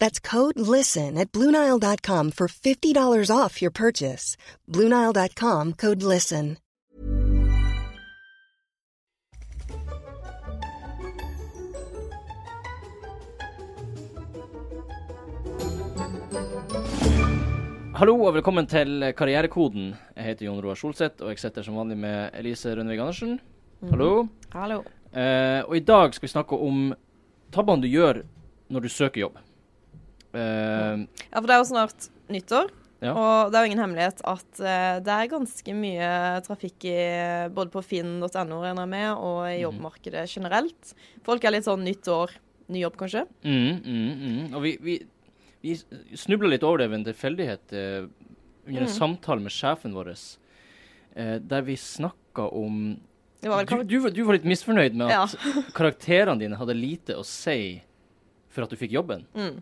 That's code LISTEN at Bluenile.com for $50 off your purchase. Bluenile.com code LISTEN. Hallo og velkommen til Karrierekoden. Jeg heter Jon Roar Solseth, og jeg sitter som vanlig med Elise Rønnevig Andersen. Hallo. Hallo. Eh, og i dag skal vi snakke om tabbene du gjør når du søker jobb. Eh, Ja, for det er jo snart nyttår, Ja. og det er jo ingen hemmelighet at uh, det er ganske mye trafikk i, både på finn.no regner jeg med, og i jobbmarkedet generelt. Folk er litt sånn nytt år, ny jobb kanskje. mm, mm, mm. Og vi, vi, vi snubla litt over det ved en tilfeldighet uh, under en Mm. samtale med sjefen vår, uh, der vi snakka om du, du, du var litt misfornøyd med Ja. at karakterene dine hadde lite å si for at du fikk jobben. Mm.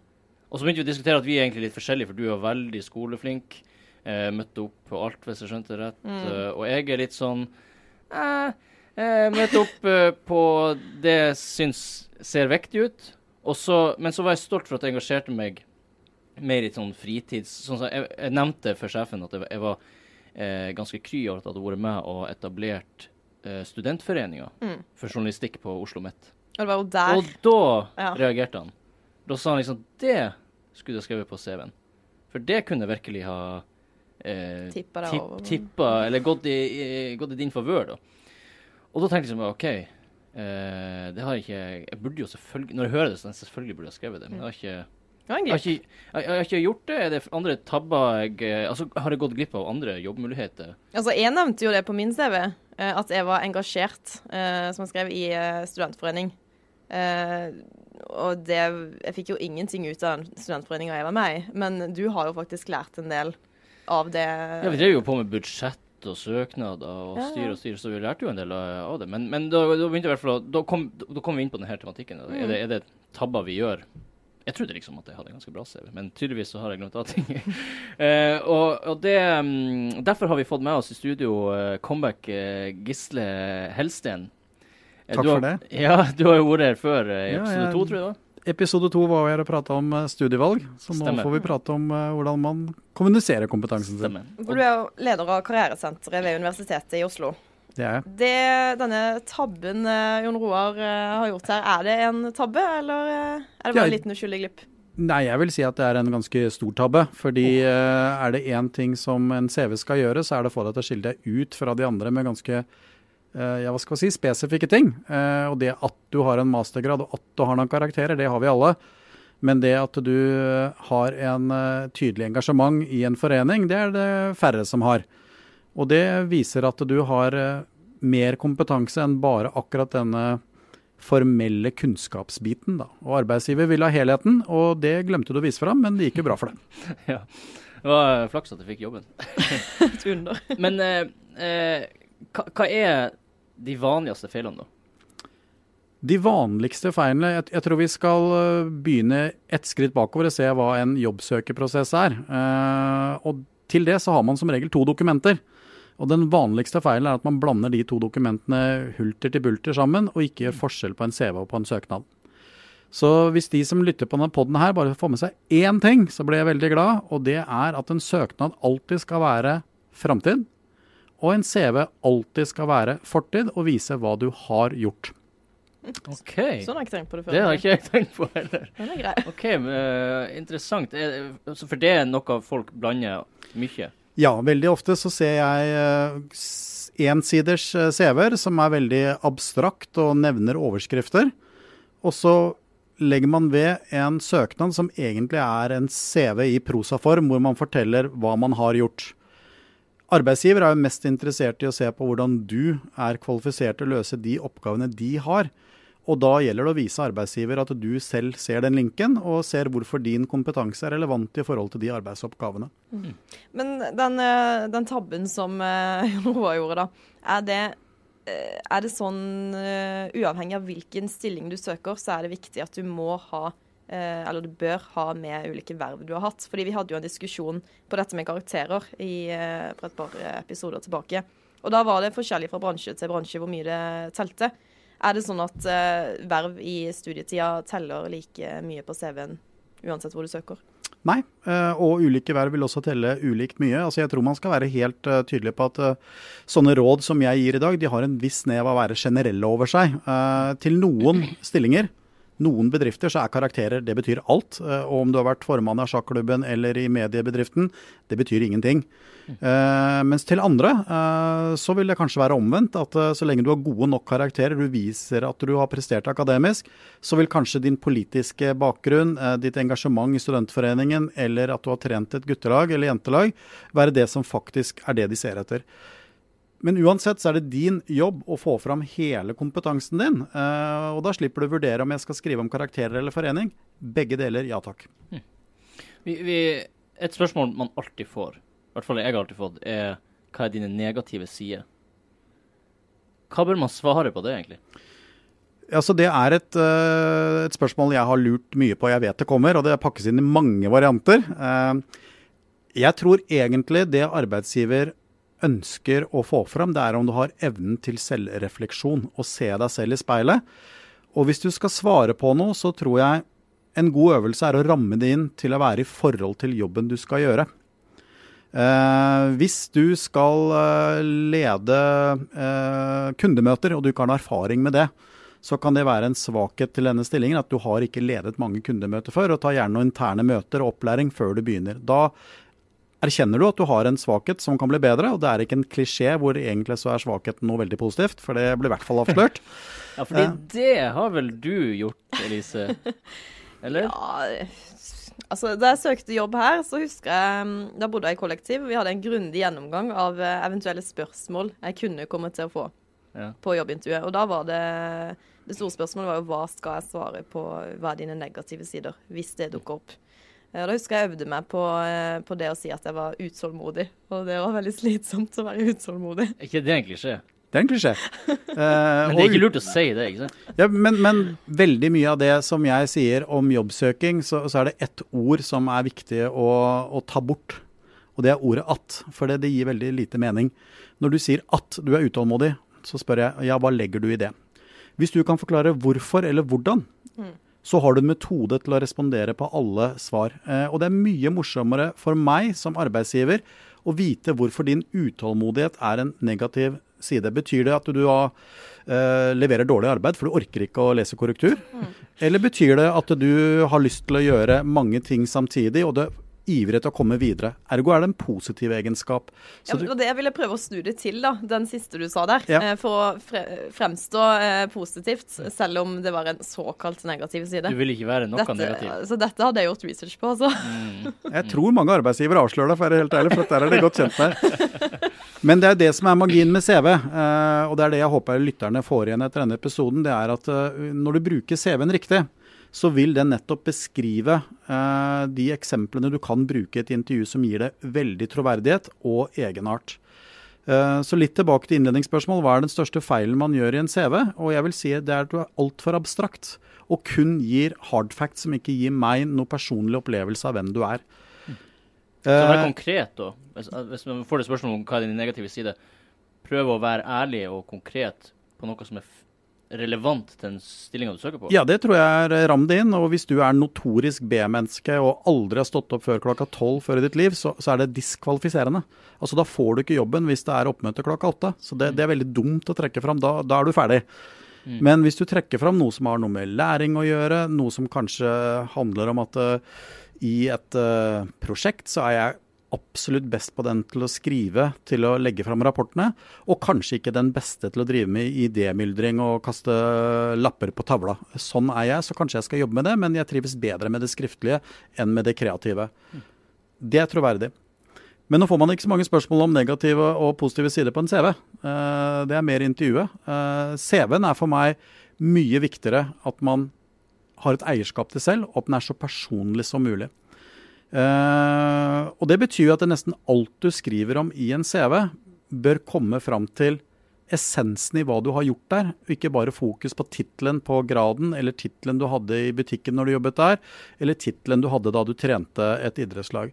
Og så begynte vi å diskutere at vi er egentlig litt forskjellige, for du er veldig skoleflink. Eh, møtte opp på alt, hvis jeg skjønte rett. Mm. Uh, og jeg er litt sånn eh, eh, Møtte opp uh, på det jeg syns ser viktig ut. Så, men så var jeg stolt for at jeg engasjerte meg mer i sånn fritids... Sånn som jeg, jeg nevnte for sjefen at jeg, jeg var eh, ganske kry over at jeg hadde vært med og etablert eh, studentforeninga Mm. for journalistikk på Oslo Mitt. Og det var jo der. Og da Ja. reagerte han. Da sa han liksom Det skulle du ha skrevet på CV-en. For det kunne virkelig ha eh, Tippa tippa, eller gått i, i, gått i din favør, da. Og da tenkte jeg sånn OK. Eh, det har jeg ikke Jeg burde jo selvfølgelig Når jeg hører det, så selvfølgelig burde jeg skrevet det. Men jeg har ikke jeg har, ikke, jeg, har ikke gjort det. Er det andre tabber jeg Altså, har jeg gått glipp av andre jobbmuligheter? Altså, jeg nevnte jo det på min CV, eh, at jeg var engasjert, eh, som jeg skrev i eh, studentforening. Eh, og det Jeg fikk jo ingenting ut av den studentforeninga jeg var med i, men du har jo faktisk lært en del av det. Ja, vi drev jo på med budsjett og søknader og styr og styr, så vi lærte jo en del av det. Men, men da, da begynte i hvert fall Da kom, da kom vi inn på denne tematikken. Er, Mm. det, er det tabber vi gjør? Jeg trodde liksom at jeg hadde en ganske bra CV, men tydeligvis så har jeg glemt av ting. uh, og, og det, um, Derfor har vi fått med oss i studio uh, comeback uh, Gisle Helsten. Eh, Takk har, for det. Ja, du har jo vært her før eh, i Ja, episode jeg- to, tror jeg da. Episode to var vi her og prata om eh, studievalg, så nå Stemmer. får vi prate om eh, hvordan man kommuniserer kompetansen sin. Stemmer. Du er jo leder av Karrieresenteret ved Universitetet i Oslo. Det er jeg. Det, denne tabben eh, Jon Roar eh, har gjort her, er det en tabbe, eller eh, er det bare en liten uskyldig glipp? Nei, jeg vil si at det er en ganske stor tabbe. Fordi oh. er det én ting som en CV skal gjøre, så er det å få deg til å skille deg ut fra de andre med ganske eh, ja, hva skal vi si, spesifikke ting. Eh, og det at du har en mastergrad og at du har noen karakterer, det har vi alle. Men det at du har en eh, tydelig engasjement i en forening, det er det færre som har. Og det viser at du har eh, mer kompetanse enn bare akkurat denne formelle kunnskapsbiten. Da. Og arbeidsgiver vil ha helheten, og det glemte du å vise fram, men det gikk jo bra for deg. Ja. Det var eh, flaks at jeg fikk jobben. Men eh, eh, hva, hva er de vanligste feilene, da? De vanligste feilene jeg, jeg tror vi skal øh, begynne ett skritt bakover og se hva en jobbsøkerprosess er. Eh, og til det så har man som regel to dokumenter. Og den vanligste feilen er at man blander de to dokumentene hulter til bulter sammen, og ikke gjør forskjell på en CV og på en søknad. Så hvis de som lytter på denne podden her bare får med seg én ting, så blir jeg veldig glad, og det er at en søknad alltid skal være framtid, og en CV alltid skal være fortid og vise hva du har gjort. OK. Sånn har jeg ikke tenkt på det før. Det har ikke jeg tenkt på heller. Den er grei. OK, men, uh, interessant. Er, altså, for det er noe folk blander mye. Ja, veldig ofte så ser jeg eh, ensiders eh, CV-er som er veldig abstrakt og nevner overskrifter. Og så legger man ved en søknad som egentlig er en CV i prosaform, hvor man forteller hva man har gjort. Arbeidsgiver er jo mest interessert i å se på hvordan du er kvalifisert til å løse de oppgavene de har. Og da gjelder det å vise arbeidsgiver at du selv ser den linken, og ser hvorfor din kompetanse er relevant i forhold til de arbeidsoppgavene. Men den, eh, den tabben som eh, gjorde, da. Er det, eh, er det sånn uavhengig av hvilken stilling du søker, så er det viktig at du må ha eller du bør ha med ulike verv du har hatt. Fordi vi hadde jo en diskusjon på dette med karakterer i, eh, for et par eh, episoder tilbake. Og da var det forskjellig fra bransje til bransje hvor mye det telte. Er det sånn at eh, verv i studietida teller like mye på CV-en uansett hvor du søker? Nei, eh, og ulike verv vil også telle ulikt mye. Altså Jeg tror man skal være helt eh, tydelig på at eh, sånne råd som jeg gir i dag, de har en viss snev av å være generelle over seg. Eh, Til noen stillinger, noen bedrifter, så er karakterer det betyr alt. Eh, Og om du har vært formann av sjakklubben eller i mediebedriften, det betyr ingenting. Uh, mens til andre uh, så vil det kanskje være omvendt. At uh, så lenge du har gode nok karakterer, du viser at du har prestert akademisk, så vil kanskje din politiske bakgrunn, ditt engasjement i studentforeningen eller at du har trent et guttelag eller jentelag, være det som faktisk er det de ser etter. Men uansett så er det din jobb å få fram hele kompetansen din. eh, og da slipper du å vurdere om jeg skal skrive om karakterer eller forening. Begge deler, ja takk. Vi, vi, et spørsmål man alltid får, i hvert fall jeg har alltid fått, er hva er dine negative sider? Hva bør man svare på det, egentlig? Altså Det er et, eh, et spørsmål jeg har lurt mye på, jeg vet det kommer, og det pakkes inn i mange varianter. Eh, jeg tror egentlig det arbeidsgiver ønsker å få fram, det er om du har evnen til selvrefleksjon, og se deg selv i speilet. Og hvis du skal svare på noe, så tror jeg en god øvelse er å ramme det inn til å være i forhold til jobben du skal gjøre. Eh, hvis du skal eh, lede eh, kundemøter, og du ikke har noe erfaring med det, så kan det være en svakhet til denne stillingen at du har ikke ledet mange kundemøter før, og tar gjerne noen interne møter og opplæring før du begynner. Da erkjenner du at du har en svakhet som kan bli bedre, og det er ikke en klisjé hvor egentlig så er svakheten noe veldig positivt, for det blir i hvert fall avslørt. Ja, fordi eh. det har vel du gjort, Elise? Eller? Ja, altså Da jeg søkte jobb her, så husker jeg mm, Da bodde jeg i kollektiv. Vi hadde en grundig gjennomgang av eh, eventuelle spørsmål jeg kunne komme til å få Ja. på jobbintervjuet. Og da var det det store spørsmålet var jo hva skal jeg svare på, hva er dine negative sider, hvis det dukker opp. Da husker jeg øvde meg på, eh, på det å si at jeg var utålmodig, og det var veldig slitsomt å være utålmodig. Er ikke det en klisjé? Det er en klisjé. Eh, Men det er ikke lurt å si det, ikke sant? Ja, men, men veldig mye av det som jeg sier om jobbsøking, så, så er det ett ord som er viktig å, å ta bort. Og det er ordet 'at', for det, det gir veldig lite mening. Når du sier at du er utålmodig, så spør jeg ja, hva legger du i det? Hvis du kan forklare hvorfor eller hvordan, så har du en metode til å respondere på alle svar. Eh, og det er mye morsommere for meg som arbeidsgiver å vite hvorfor din utålmodighet er en negativ side. Betyr det at du har, eh, leverer dårlig arbeid for du orker ikke å lese korrektur? Eller betyr det at du har lyst til å gjøre mange ting samtidig, og du er ivrig etter å komme videre? Ergo er det en positiv egenskap. Ja, men, og det jeg prøve å snu det til, da, den siste du sa der. Ja. eh, For å fre fremstå eh, positivt, selv om det var en såkalt negativ side. Du vil ikke være noe Dette, negativ. så dette hadde jeg gjort research på, altså. jeg tror mange arbeidsgivere avslører deg, for å være helt ærlig, for dette er de godt kjent med. Men det er det som er magien med CV, eh, og det er det jeg håper lytterne får igjen etter denne episoden. Det er at eh, når du bruker CV-en riktig, så vil den nettopp beskrive eh, de eksemplene du kan bruke i et intervju som gir det veldig troverdighet og egenart. Eh, Så litt tilbake til innledningsspørsmål. Hva er den største feilen man gjør i en CV? Og jeg vil si det er at du er altfor abstrakt, og kun gir hard facts som ikke gir meg noe personlig opplevelse av hvem du er. Så vær Eh, konkret, da. Hvis, hvis man får det spørsmålet om hva er din negative side, prøv å være ærlig og konkret på noe som er relevant til den stillinga du søker på. Ja, det tror jeg er ram det inn. Og hvis du er notorisk B-menneske og aldri har stått opp før klokka tolv før i ditt liv, så, så er det diskvalifiserende. Altså Da får du ikke jobben hvis det er oppmøte klokka åtte. Så det, det er veldig dumt å trekke fram. Da, da er du ferdig. Men hvis du trekker fram noe som har noe med læring å gjøre, noe som kanskje handler om at uh, i et uh, prosjekt så er jeg absolutt best på den til å skrive, til å legge fram rapportene, og kanskje ikke den beste til å drive med idémyldring og kaste lapper på tavla. Sånn er jeg, så kanskje jeg skal jobbe med det, men jeg trives bedre med det skriftlige enn med det kreative. Det er troverdig. Men nå får man ikke så mange spørsmål om negative og positive sider på en CV. Eh, Det er mer intervjuet. Eh, CV-en er for meg mye viktigere at man har et eierskap til selv, og at den er så personlig som mulig. Eh, og det betyr jo at det nesten alt du skriver om i en CV, bør komme fram til essensen i hva du har gjort der, og ikke bare fokus på tittelen på graden, eller tittelen du hadde i butikken når du jobbet der, eller tittelen du hadde da du trente et idrettslag.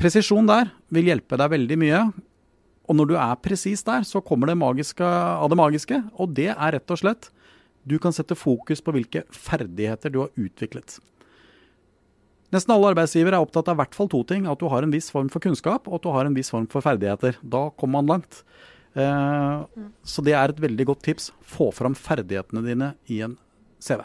Presisjon der vil hjelpe deg veldig mye. Og når du er presis der, så kommer det magiske av det magiske. Og det er rett og slett du kan sette fokus på hvilke ferdigheter du har utviklet. Nesten alle arbeidsgivere er opptatt av i hvert fall to ting. At du har en viss form for kunnskap, og at du har en viss form for ferdigheter. Da kommer man langt. Eh, så det er et veldig godt tips. Få fram ferdighetene dine i en CV.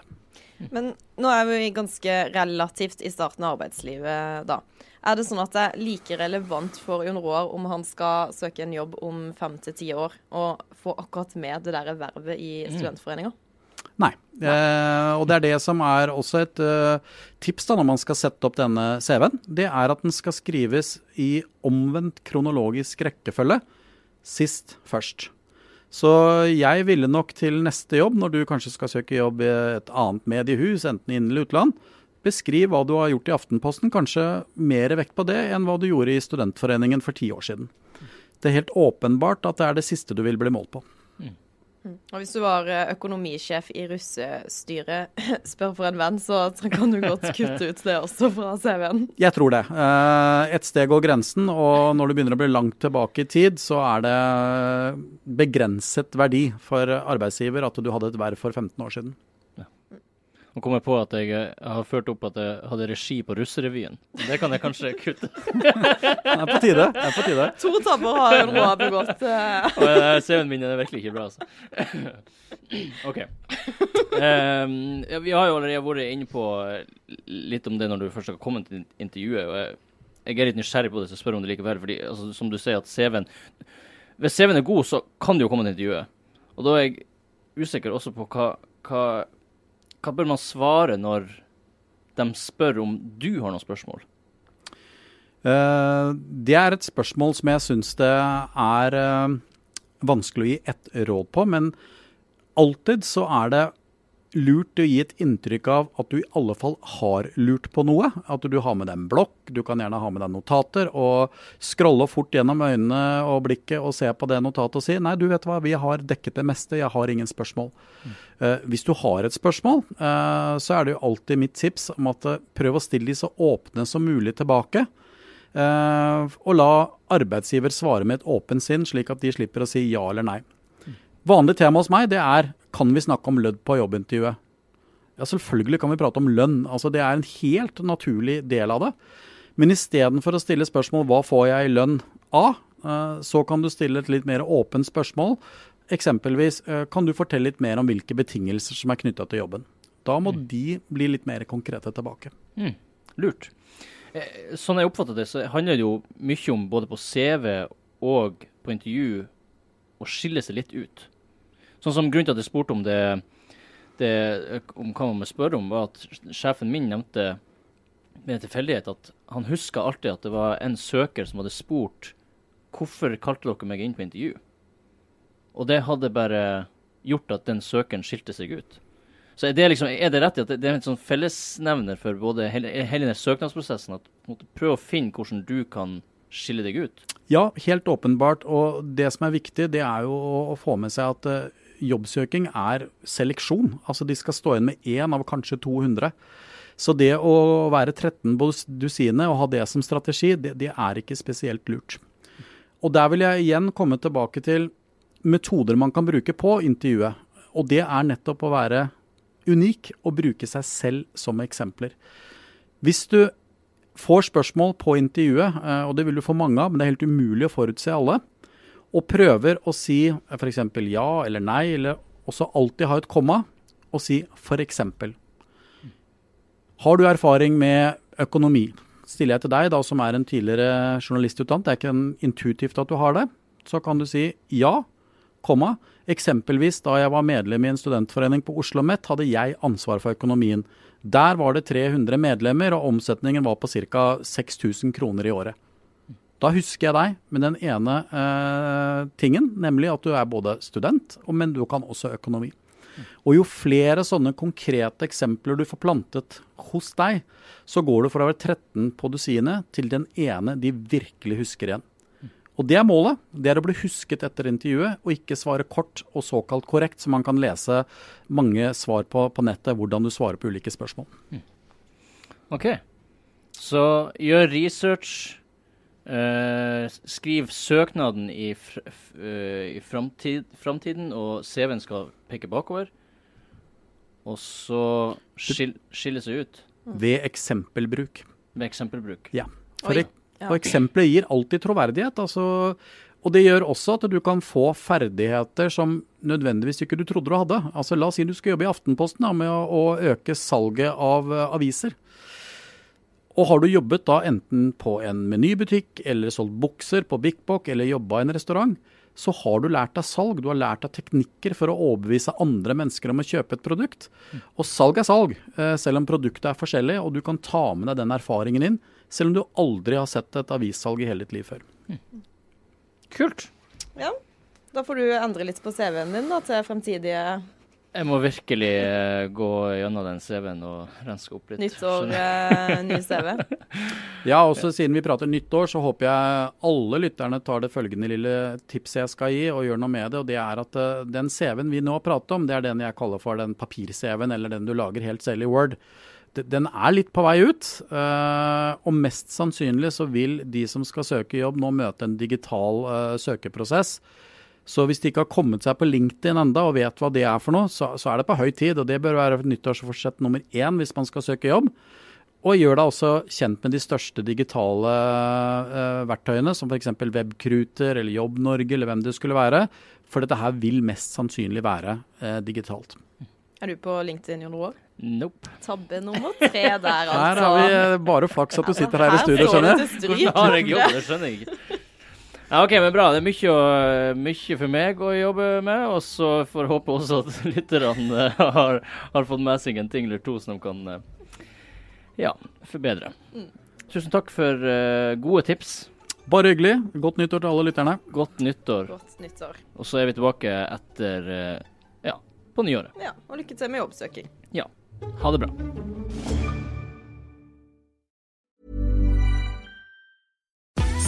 Men nå er vi ganske relativt i starten av arbeidslivet, da. Er det sånn at det er like relevant for Jon Roar om han skal søke en jobb om fem til ti år, og få akkurat med det der vervet i studentforeninga? Nei. Eh, og det er det som er også et uh, tips da når man skal sette opp denne CV-en. Det er at den skal skrives i omvendt kronologisk rekkefølge. Sist først. Så jeg ville nok til neste jobb, når du kanskje skal søke jobb i et annet mediehus, enten inn- eller utland, beskriv hva du har gjort i Aftenposten. Kanskje mer vekt på det enn hva du gjorde i Studentforeningen for ti år siden. Det er helt åpenbart at det er det siste du vil bli målt på. Og hvis du var eh, økonomisjef i russestyret, spør for en venn, så kan du godt kutte ut det også fra CV-en. Jeg tror det. Eh, Et steg går grensen, og når du begynner å bli langt tilbake i tid, så er det begrenset verdi for arbeidsgiver at du hadde et verv for 15 år siden. Nå kom jeg på at jeg, eh, har ført opp at jeg hadde regi på Russerevyen. Det kan jeg kanskje kutte. Det er på tide. Det er på tide. To tabber har Roa begått. eh. Og CV-en min er virkelig ikke bra, altså. OK. Um, ja, vi har jo allerede vært inne på litt om det når du først har kommet til intervjuet. og jeg, jeg er litt nysgjerrig på det, så jeg spør om det likevel. fordi altså, som du sier, at CV-en Hvis CV-en er god, så kan du jo komme til intervjuet. Og da er jeg usikker også på hva, hva, hva bør man svare når de spør om du har noen spørsmål? Uh, Det er et spørsmål som jeg syns det er uh, vanskelig å gi ett råd på, men alltid så er det lurt å gi et inntrykk av at du i alle fall har lurt på noe. At du har med deg en blokk, du kan gjerne ha med deg notater. Og scrolle fort gjennom øynene og blikket og se på det notatet og si nei, du vet hva, vi har dekket det meste, jeg har ingen spørsmål. Eh, hvis du har et spørsmål, uh, så er det jo alltid mitt tips om at uh, prøv å stille de så åpne som mulig tilbake. Og la arbeidsgiver svare med et åpent sinn, slik at de slipper å si ja eller nei. Vanlig tema hos meg det er kan vi snakke om lønn på jobbintervjuet. Ja, selvfølgelig kan vi prate om lønn. Altså, det er en helt naturlig del av det. Men istedenfor å stille spørsmål hva får jeg i lønn av, eh, så kan du stille et litt mer åpent spørsmål. Eksempelvis eh, kan du fortelle litt mer om hvilke betingelser som er knytta til jobben. Da må de bli litt mer konkrete tilbake. Mm, lurt. Eh, Sånn jeg oppfatter det, så handler det jo mye om både på CV og på intervju å skille seg litt ut. Sånn som Grunnen til at jeg spurte om det, det om hva man må spørre om, var at sjefen min nevnte med en tilfeldighet at han huska alltid at det var en søker som hadde spurt hvorfor kalte dere meg inn på intervju? Og det hadde bare gjort at den søkeren skilte seg ut. Så er det, liksom, er det rett i at det er en sånn fellesnevner for både hele, hele den søknadsprosessen? At på en måte, prøv å finne hvordan du kan skille deg ut? Ja, helt åpenbart. Og det som er viktig, det er jo å, å få med seg at eh, jobbsøking er seleksjon. Altså de skal stå igjen med én av kanskje 200. Så det å være 13 på dusinet og ha det som strategi, det, det er ikke spesielt lurt. Og der vil jeg igjen komme tilbake til metoder man kan bruke på intervjuet. Og det er nettopp å være unik og bruke seg selv som eksempler. Hvis du får spørsmål på intervjuet, eh, og det vil du få mange av, men det er helt umulig å forutse alle, og prøver å si f.eks. ja eller nei, eller også alltid ha et komma, og si f.eks. Har du erfaring med økonomi? Stiller jeg til deg, da, som er en tidligere journalistutdannet, det er ikke intuitivt at du har det, så kan du si ja, komma. Eksempelvis da jeg var medlem i en studentforening på Oslo OsloMet, hadde jeg ansvar for økonomien. Der var det 300 medlemmer, og omsetningen var på ca. 6000 kroner i året. Da husker jeg deg med den ene eh, tingen, nemlig at du er både student, men du kan også økonomi. Og jo flere sånne konkrete eksempler du får plantet hos deg, så går du fra å være 13 på dusinet til den ene de virkelig husker igjen. Og det er målet. Det er å bli husket etter intervjuet, og ikke svare kort og såkalt korrekt, så man kan lese mange svar på, på nettet hvordan du svarer på ulike spørsmål. OK. Så gjør research. Eh, skriv søknaden i, fr i framtid framtiden, og CV-en skal peke bakover. Og så skil skille seg ut Ved eksempelbruk. ved eksempelbruk. Ja. For ek Ja. Og eksempelet gir alltid troverdighet. Altså, og det gjør også at du kan få ferdigheter som nødvendigvis ikke du trodde du hadde. Altså, la oss si du skal jobbe i Aftenposten da, med å, å øke salget av uh, aviser. Og har du jobbet da enten på en menybutikk, eller solgt bukser på Bik Bok, eller jobba i en restaurant, så har du lært deg salg. Du har lært deg teknikker for å overbevise andre mennesker om å kjøpe et produkt. Og salg er salg, eh, selv om produktet er forskjellig, og du kan ta med deg den erfaringen inn, selv om du aldri har sett et avissalg i hele ditt liv før. Kult. Ja. Da får du endre litt på CV-en din da, til fremtidige Jeg må virkelig eh, gå gjennom den CV-en og renske opp litt. Nytt år, eh, ny CV. Ja, også siden vi prater nytt år, så håper jeg alle lytterne tar det følgende lille tipset jeg skal gi, og gjør noe med det. Og det er at eh, den CV-en vi nå prater om, det er den jeg kaller for den papir-CV-en, eller den du lager helt selv i Word. Den er litt på vei ut, eh, og mest sannsynlig så vil de som skal søke jobb nå møte en digital søkeprosess. Så hvis de ikke har kommet seg på LinkedIn enda og vet hva det er for noe, så, så er det på høy tid. Og det bør være nyttårsforsett nummer én hvis man skal søke jobb. Og gjør deg også kjent med de største digitale uh, verktøyene, som f.eks. Webcruter eller Jobb-Norge eller hvem det skulle være. For dette her vil mest sannsynlig være uh, digitalt. Er du på LinkedIn, Jon Roar? Nope. Tabbe nummer tre der, altså. Her har vi eh, bare flaks at du sitter her i studio, skjønner jeg. Hvordan har jeg jobb? Det skjønner jeg ikke. Ja, OK, men bra. Det er mye, mye for meg å jobbe med. Og så får jeg håpe også at lytterne eh, har, har fått med seg en ting eller to som de kan eh, ja, forbedre. Tusen takk for uh, gode tips. Bare hyggelig. Godt nyttår til alle lytterne. Godt nyttår. Godt nyttår. Og så er vi tilbake etter uh, ja, på nyåret. Ja, og lykke til med jobbsøking. Ja. Ha det bra.